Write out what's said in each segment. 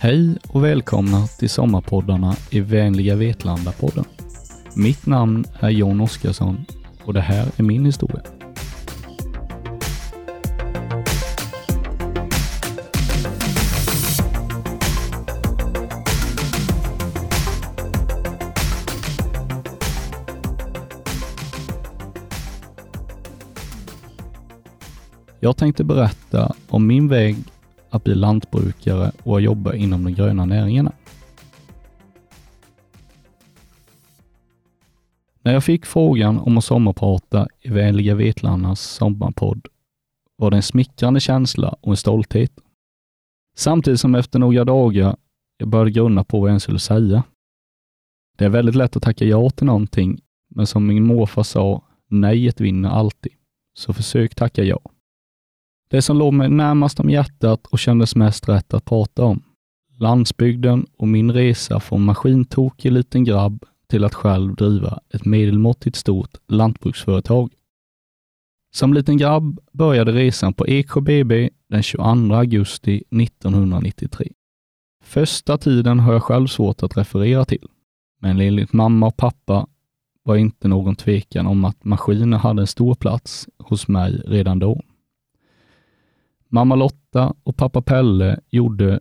Hej och välkomna till sommarpoddarna i Vänliga Vetlanda-podden. Mitt namn är John Oskarsson och det här är min historia. Jag tänkte berätta om min väg att bli lantbrukare och att jobba inom de gröna näringarna. När jag fick frågan om att sommarprata i Vänliga Vetlandas sommarpodd var det en smickrande känsla och en stolthet. Samtidigt som efter några dagar jag började grunna på vad jag skulle säga. Det är väldigt lätt att tacka ja till någonting, men som min morfar sa, nejet vinner alltid. Så försök tacka ja. Det som låg mig närmast om hjärtat och kändes mest rätt att prata om. Landsbygden och min resa från maskintokig liten grabb till att själv driva ett medelmåttigt stort lantbruksföretag. Som liten grabb började resan på Eksjö BB den 22 augusti 1993. Första tiden har jag själv svårt att referera till, men enligt mamma och pappa var inte någon tvekan om att maskiner hade en stor plats hos mig redan då. Mamma Lotta och pappa Pelle gjorde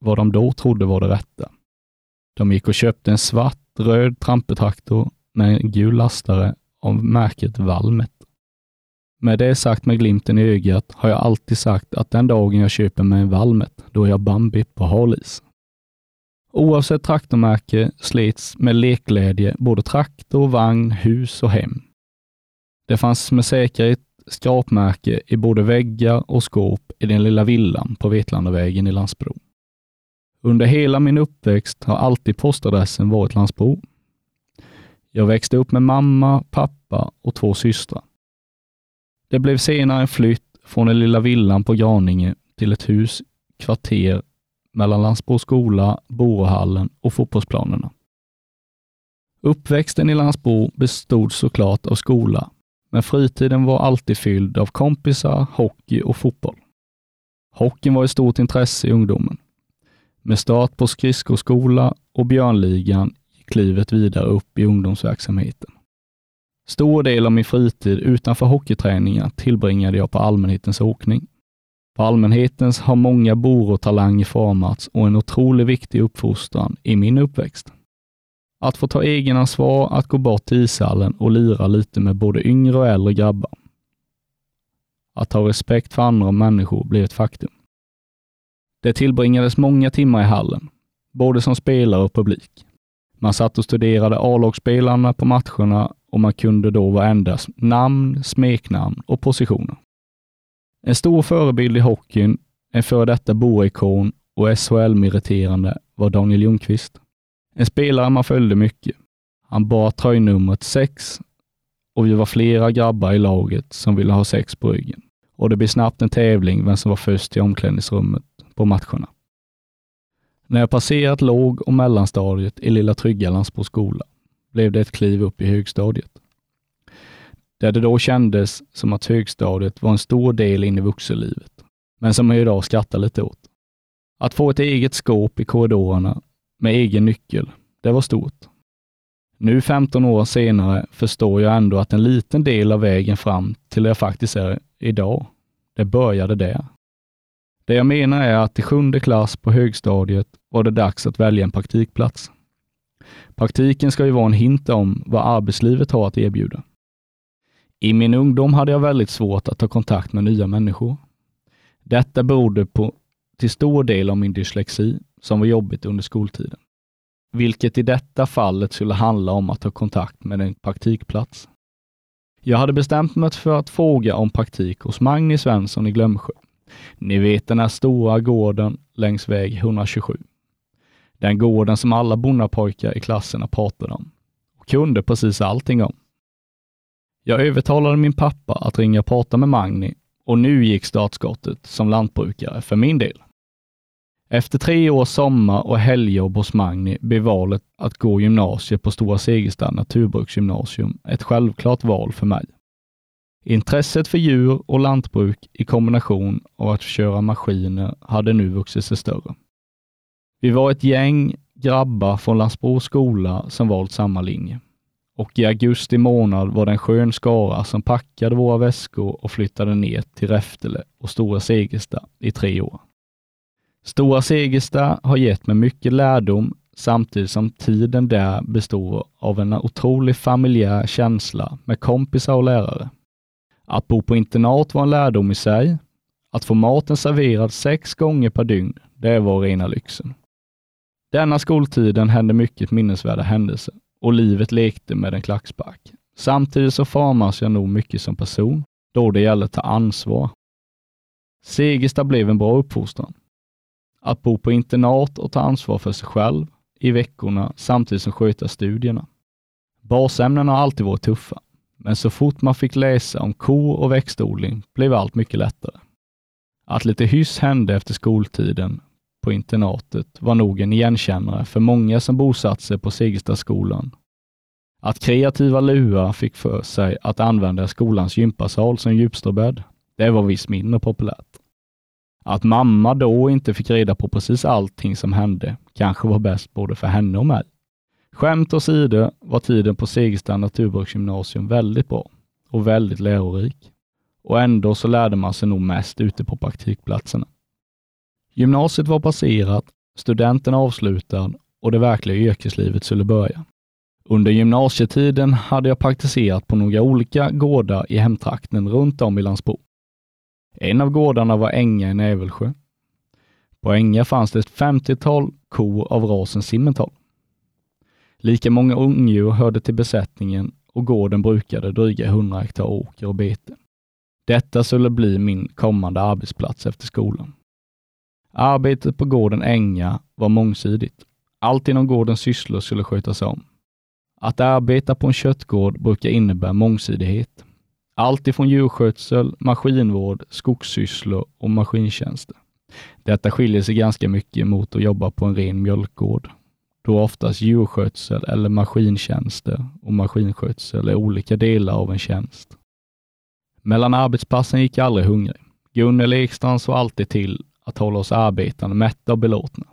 vad de då trodde var det rätta. De gick och köpte en svart röd trampetraktor med en gul lastare av märket Valmet. Med det sagt med glimten i ögat har jag alltid sagt att den dagen jag köper mig en Valmet, då är jag Bambi på halis. Oavsett traktormärke slits med lekglädje både traktor, vagn, hus och hem. Det fanns med säkerhet skrapmärke i både väggar och skåp i den lilla villan på Vetlandavägen i Landsbro. Under hela min uppväxt har alltid postadressen varit Landsbro. Jag växte upp med mamma, pappa och två systrar. Det blev senare en flytt från den lilla villan på Graninge till ett hus, kvarter mellan Landsbro skola, Borehallen och fotbollsplanerna. Uppväxten i Landsbro bestod såklart av skola, men fritiden var alltid fylld av kompisar, hockey och fotboll. Hockeyn var ett stort intresse i ungdomen. Med start på skridskoskola och Björnligan gick livet vidare upp i ungdomsverksamheten. Stor del av min fritid utanför hockeyträningar tillbringade jag på allmänhetens åkning. På allmänhetens har många bor och talanger formats och en otroligt viktig uppfostran i min uppväxt. Att få ta egenansvar, att gå bort till ishallen och lira lite med både yngre och äldre grabbar. Att ha respekt för andra människor blev ett faktum. Det tillbringades många timmar i hallen, både som spelare och publik. Man satt och studerade A-lagsspelarna på matcherna och man kunde då varenda namn, smeknamn och positioner. En stor förebild i hockeyn, en före detta Boikon och SHL-meriterande var Daniel Ljungqvist. En spelare man följde mycket. Han bar tröjnumret 6 och vi var flera grabbar i laget som ville ha sex på ryggen. Och det blev snabbt en tävling vem som var först till omklädningsrummet på matcherna. När jag passerat låg och mellanstadiet i Lilla Trygga på skola blev det ett kliv upp i högstadiet. Där det då kändes som att högstadiet var en stor del in i vuxenlivet, men som jag idag skrattar lite åt. Att få ett eget skåp i korridorerna med egen nyckel. Det var stort. Nu 15 år senare förstår jag ändå att en liten del av vägen fram till det jag faktiskt är idag, det började där. Det jag menar är att i sjunde klass på högstadiet var det dags att välja en praktikplats. Praktiken ska ju vara en hint om vad arbetslivet har att erbjuda. I min ungdom hade jag väldigt svårt att ta kontakt med nya människor. Detta berodde på till stor del av min dyslexi som var jobbigt under skoltiden. Vilket i detta fallet skulle handla om att ta kontakt med en praktikplats. Jag hade bestämt mig för att fråga om praktik hos Magni Svensson i Glömsjö. Ni vet den här stora gården längs väg 127. Den gården som alla bonnapojkar i klasserna pratade om och kunde precis allting om. Jag övertalade min pappa att ringa och prata med Magni och nu gick startskottet som lantbrukare för min del. Efter tre års sommar och helgjobb hos Magni blev valet att gå gymnasiet på Stora Segerstad naturbruksgymnasium ett självklart val för mig. Intresset för djur och lantbruk i kombination av att köra maskiner hade nu vuxit sig större. Vi var ett gäng grabbar från Landsbro skola som valt samma linje. Och i augusti månad var det en skön skara som packade våra väskor och flyttade ner till Räftele och Stora Segersta i tre år. Stora Segersta har gett mig mycket lärdom samtidigt som tiden där består av en otrolig familjär känsla med kompisar och lärare. Att bo på internat var en lärdom i sig. Att få maten serverad sex gånger per dygn, det var rena lyxen. Denna skoltiden hände mycket minnesvärda händelser och livet lekte med en klackspark. Samtidigt så formas jag nog mycket som person, då det gäller att ta ansvar. Segersta blev en bra uppfostran. Att bo på internat och ta ansvar för sig själv i veckorna samtidigt som sköta studierna. Basämnena har alltid varit tuffa, men så fort man fick läsa om ko och växtodling blev allt mycket lättare. Att lite hyss hände efter skoltiden på internatet var nog en igenkännare för många som bosatt sig på Segerstadsskolan. Att kreativa lua fick för sig att använda skolans gympasal som djupstråbädd, det var visst mindre populärt. Att mamma då inte fick reda på precis allting som hände kanske var bäst både för henne och mig. Skämt åsido var tiden på Segersta naturbruksgymnasium väldigt bra och väldigt lärorik. Och ändå så lärde man sig nog mest ute på praktikplatserna. Gymnasiet var passerat, studenten avslutad och det verkliga yrkeslivet skulle börja. Under gymnasietiden hade jag praktiserat på några olika gårdar i hemtrakten runt om i Landsbro. En av gårdarna var Änga i Nävelsjö. På Änga fanns det ett femtiotal kor av rasen Simmental. Lika många ungdjur hörde till besättningen och gården brukade dryga 100 hektar åker och bete. Detta skulle bli min kommande arbetsplats efter skolan. Arbetet på gården Änga var mångsidigt. Allt inom gårdens sysslor skulle skötas om. Att arbeta på en köttgård brukar innebära mångsidighet. Allt ifrån djurskötsel, maskinvård, skogssysslor och maskintjänster. Detta skiljer sig ganska mycket mot att jobba på en ren mjölkgård, då oftast djurskötsel eller maskintjänster och maskinskötsel är olika delar av en tjänst. Mellan arbetspassen gick jag aldrig hungrig. Gunnel Ekstrand såg alltid till att hålla oss arbetande mätta och belåtna.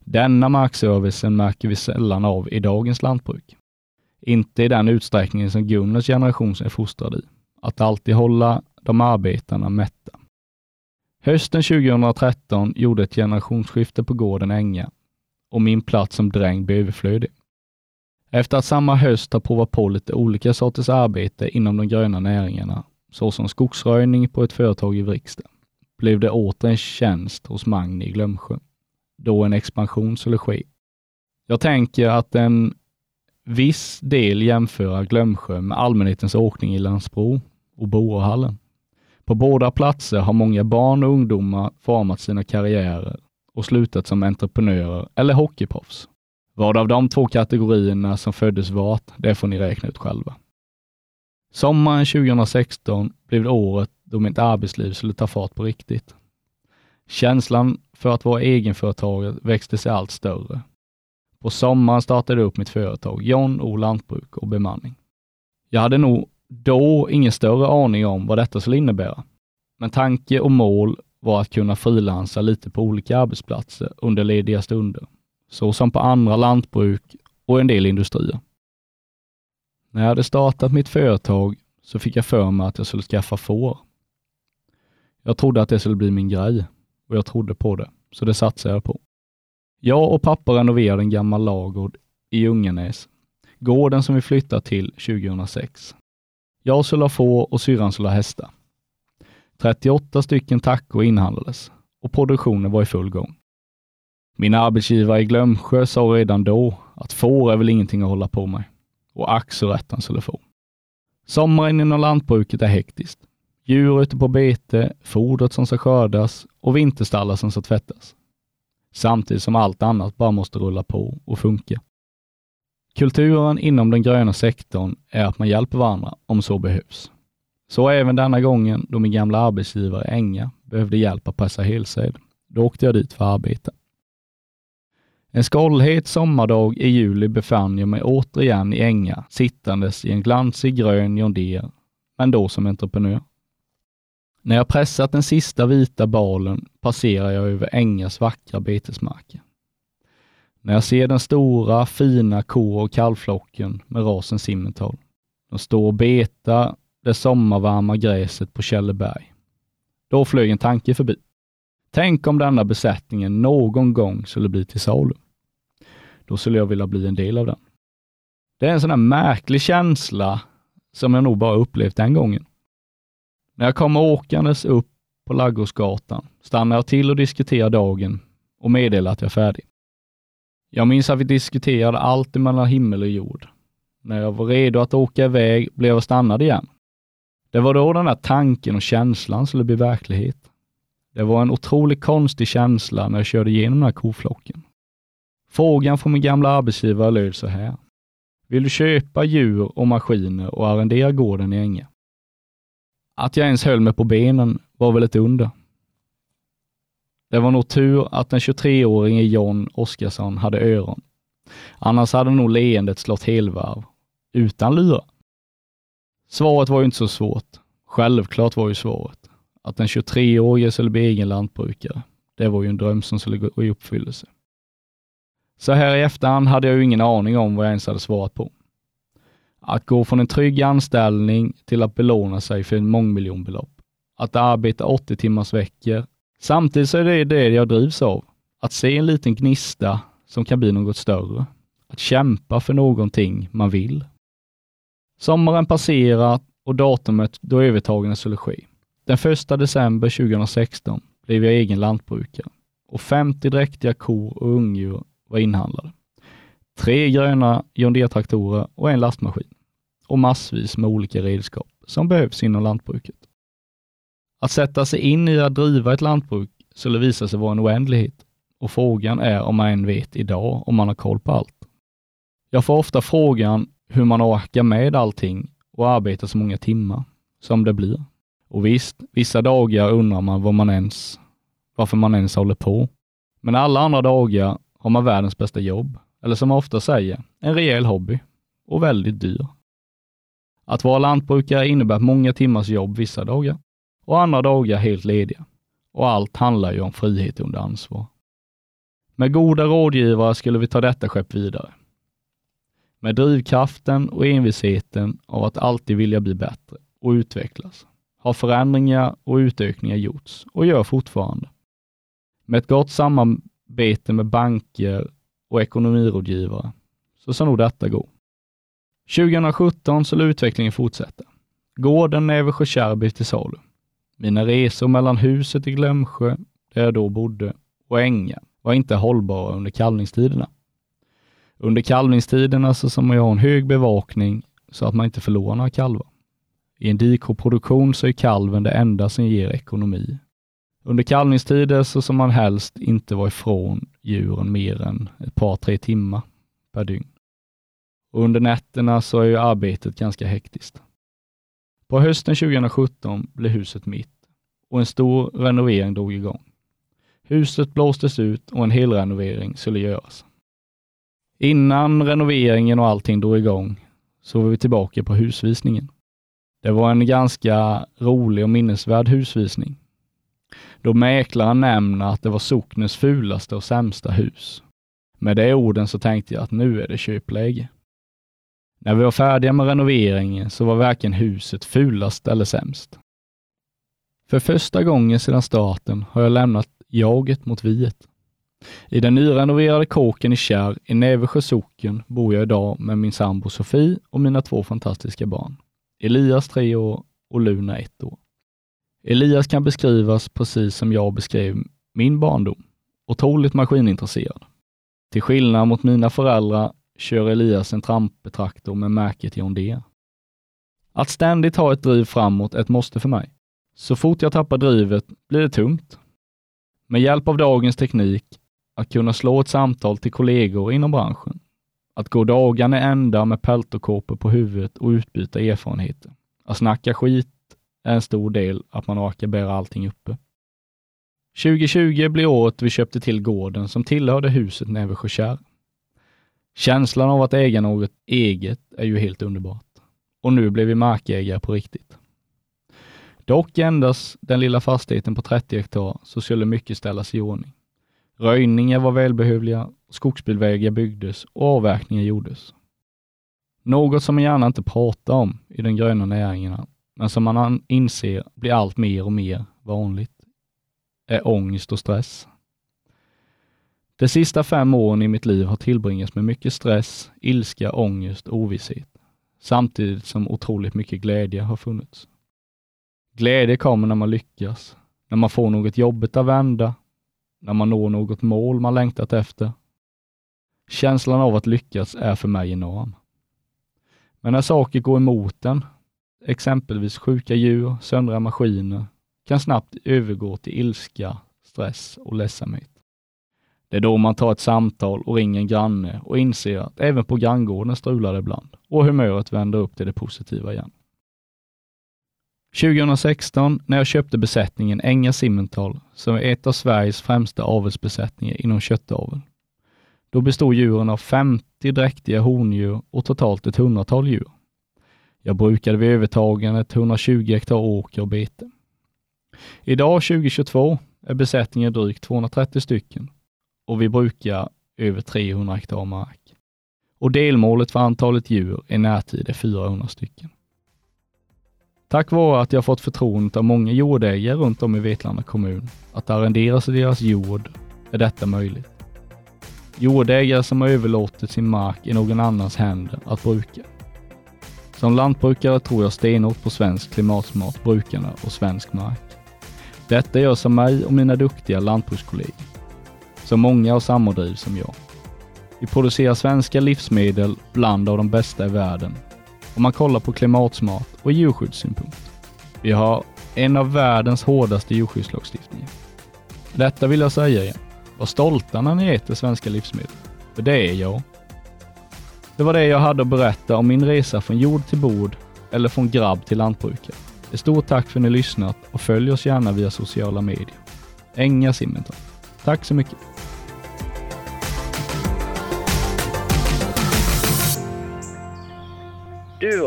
Denna markservicen märker vi sällan av i dagens lantbruk. Inte i den utsträckning som Gunnels generation är fostrad i. Att alltid hålla de arbetarna mätta. Hösten 2013 gjorde ett generationsskifte på gården Änga och min plats som dräng blev överflödig. Efter att samma höst ha provat på lite olika sorters arbete inom de gröna näringarna, såsom skogsröjning på ett företag i Vrigstad, blev det åter en tjänst hos Magni i Glömsjö, då en expansion skulle ske. Jag tänker att en viss del jämföra Glömsjö med allmänhetens åkning i Landsbro och Boahallen. På båda platser har många barn och ungdomar format sina karriärer och slutat som entreprenörer eller hockeyproffs. Vad av de två kategorierna som föddes vart, det får ni räkna ut själva. Sommaren 2016 blev det året då mitt arbetsliv skulle ta fart på riktigt. Känslan för att vara egenföretagare växte sig allt större. På sommaren startade jag upp mitt företag John O Lantbruk och Bemanning. Jag hade nog då ingen större aning om vad detta skulle innebära. Men tanke och mål var att kunna frilansa lite på olika arbetsplatser under lediga stunder, så som på andra lantbruk och en del industrier. När jag hade startat mitt företag så fick jag för mig att jag skulle skaffa får. Jag trodde att det skulle bli min grej och jag trodde på det, så det satsade jag på. Jag och pappa renoverade en gammal lagård i Ljunganäs, gården som vi flyttade till 2006. Jag skulle ha får och syrran skulle ha hästar. 38 stycken tackor inhandlades och produktionen var i full gång. Min arbetsgivare i Glömsjö sa redan då att får är väl ingenting att hålla på med och ack så rätt han skulle få. Sommaren inom lantbruket är hektiskt. Djur ute på bete, fodret som ska skördas och vinterstallar som ska tvättas. Samtidigt som allt annat bara måste rulla på och funka. Kulturen inom den gröna sektorn är att man hjälper varandra om så behövs. Så även denna gången då min gamla arbetsgivare Enga behövde hjälp att pressa helsäd. Då åkte jag dit för att arbeta. En skållhet sommardag i juli befann jag mig återigen i Änga, sittandes i en glansig grön John Deere, men då som entreprenör. När jag pressat den sista vita balen passerar jag över Ängas vackra betesmarker. När jag ser den stora, fina ko och kalvflocken med rasen Simmental. De står och betar det sommarvarma gräset på Källeberg. Då flög en tanke förbi. Tänk om denna besättningen någon gång skulle bli till salu. Då skulle jag vilja bli en del av den. Det är en sån här märklig känsla som jag nog bara upplevt den gången. När jag kommer åkandes upp på Laggårdsgatan stannar jag till och diskuterar dagen och meddelar att jag är färdig. Jag minns att vi diskuterade allt mellan himmel och jord. När jag var redo att åka iväg blev jag stannad igen. Det var då den där tanken och känslan skulle bli verklighet. Det var en otroligt konstig känsla när jag körde igenom den här koflocken. Frågan från min gamla arbetsgivare löd så här. Vill du köpa djur och maskiner och arrendera gården i Änge? Att jag ens höll mig på benen var väl ett under. Det var nog tur att den 23-årige John Oskarsson hade öron. Annars hade nog leendet slått helvarv, utan lurar. Svaret var ju inte så svårt. Självklart var ju svaret att den 23-årige skulle bli egen lantbrukare. Det var ju en dröm som skulle gå i uppfyllelse. Så här i efterhand hade jag ju ingen aning om vad jag ens hade svarat på. Att gå från en trygg anställning till att belåna sig för en mångmiljonbelopp. Att arbeta 80 timmars veckor. Samtidigt så är det det jag drivs av. Att se en liten gnista som kan bli något större. Att kämpa för någonting man vill. Sommaren passerat och datumet då övertagandet skulle ske. Den 1 december 2016 blev jag egen lantbrukare och 50 dräktiga kor och ungdjur var inhandlade. Tre gröna John Deere-traktorer och en lastmaskin och massvis med olika redskap som behövs inom lantbruket. Att sätta sig in i att driva ett lantbruk skulle visa sig vara en oändlighet och frågan är om man än vet idag om man har koll på allt. Jag får ofta frågan hur man orkar med allting och arbeta så många timmar som det blir. Och visst, vissa dagar undrar man vad man ens, varför man ens håller på. Men alla andra dagar har man världens bästa jobb, eller som man ofta säger, en rejäl hobby och väldigt dyr. Att vara lantbrukare innebär många timmars jobb vissa dagar och andra dagar helt lediga. Och allt handlar ju om frihet under ansvar. Med goda rådgivare skulle vi ta detta skepp vidare. Med drivkraften och envisheten av att alltid vilja bli bättre och utvecklas har förändringar och utökningar gjorts och gör fortfarande. Med ett gott samarbete med banker och ekonomirådgivare så ska nog detta gå. 2017 skulle utvecklingen fortsätta. Gården Näversjö blev till salu. Mina resor mellan huset i Glömsjö, där jag då bodde, och Änga var inte hållbara under kalvningstiderna. Under kalvningstiderna så ska man ha en hög bevakning så att man inte förlorar några kalvar. I en dikoproduktion så är kalven det enda som ger ekonomi. Under kalvningstider så ska man helst inte vara ifrån djuren mer än ett par, tre timmar per dygn. Och under nätterna så är ju arbetet ganska hektiskt. På hösten 2017 blev huset mitt och en stor renovering drog igång. Huset blåstes ut och en helrenovering skulle göras. Innan renoveringen och allting drog igång så var vi tillbaka på husvisningen. Det var en ganska rolig och minnesvärd husvisning. Då mäklaren nämner att det var socknens fulaste och sämsta hus. Med de orden så tänkte jag att nu är det köpläge. När vi var färdiga med renoveringen så var varken huset fulast eller sämst. För första gången sedan starten har jag lämnat jaget mot viet. I den nyrenoverade kåken i Kärr i Näversjö socken bor jag idag med min sambo Sofie och mina två fantastiska barn. Elias tre år och Luna ett år. Elias kan beskrivas precis som jag beskrev min barndom. Otroligt maskinintresserad. Till skillnad mot mina föräldrar kör Elias en trampetraktor med märket John Deere. Att ständigt ha ett driv framåt är ett måste för mig. Så fort jag tappar drivet blir det tungt. Med hjälp av dagens teknik, att kunna slå ett samtal till kollegor inom branschen, att gå dagarna ända med peltokåpor på huvudet och utbyta erfarenheter. Att snacka skit är en stor del att man orkar bära allting uppe. 2020 blir året vi köpte till gården som tillhörde huset Nävesjökärr. Känslan av att äga något eget är ju helt underbart. Och nu blev vi markägare på riktigt. Dock endast den lilla fastigheten på 30 hektar så skulle mycket ställas i ordning. Röjningar var välbehövliga skogsbilvägar byggdes och avverkningar gjordes. Något som man gärna inte pratar om i de gröna näringarna, men som man inser blir allt mer och mer vanligt, är ångest och stress. De sista fem åren i mitt liv har tillbringats med mycket stress, ilska, ångest och ovisshet, samtidigt som otroligt mycket glädje har funnits. Glädje kommer när man lyckas, när man får något jobbigt att vända, när man når något mål man längtat efter. Känslan av att lyckas är för mig enorm. Men när saker går emot en, exempelvis sjuka djur, söndriga maskiner, kan snabbt övergå till ilska, stress och ledsamhet. Det är då man tar ett samtal och ringer en granne och inser att även på granngården strular det ibland och humöret vänder upp till det positiva igen. 2016 när jag köpte besättningen Enga Simmental, som är ett av Sveriges främsta avelsbesättningar inom köttavel. Då bestod djuren av 50 dräktiga hondjur och totalt ett hundratal djur. Jag brukade vid övertagandet 120 hektar åker och bete. Idag 2022 är besättningen drygt 230 stycken och vi brukar över 300 hektar mark. Och delmålet för antalet djur i närtid är 400 stycken. Tack vare att jag fått förtroendet av många jordägare runt om i Vetlanda kommun att arrendera sig deras jord är detta möjligt. Jordägare som har överlåtit sin mark i någon annans händer att bruka. Som lantbrukare tror jag stenhårt på svensk klimatsmart brukande och svensk mark. Detta görs av mig och mina duktiga lantbrukskollegor. Så många har samma driv som jag. Vi producerar svenska livsmedel bland av de bästa i världen om man kollar på klimatsmart och djurskyddssynpunkt. Vi har en av världens hårdaste djurskyddslagstiftningar. Detta vill jag säga igen. Var stolta när ni äter svenska livsmedel. För det är jag. Det var det jag hade att berätta om min resa från jord till bord eller från grabb till lantbrukare. Ett stort tack för att ni lyssnat och följ oss gärna via sociala medier. Enga Simmental. Tack så mycket!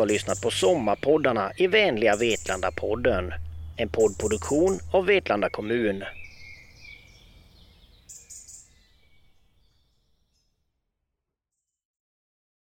Har lyssnat på Sommarpoddarna i vänliga Vetlanda-podden. En poddproduktion av Vetlanda kommun.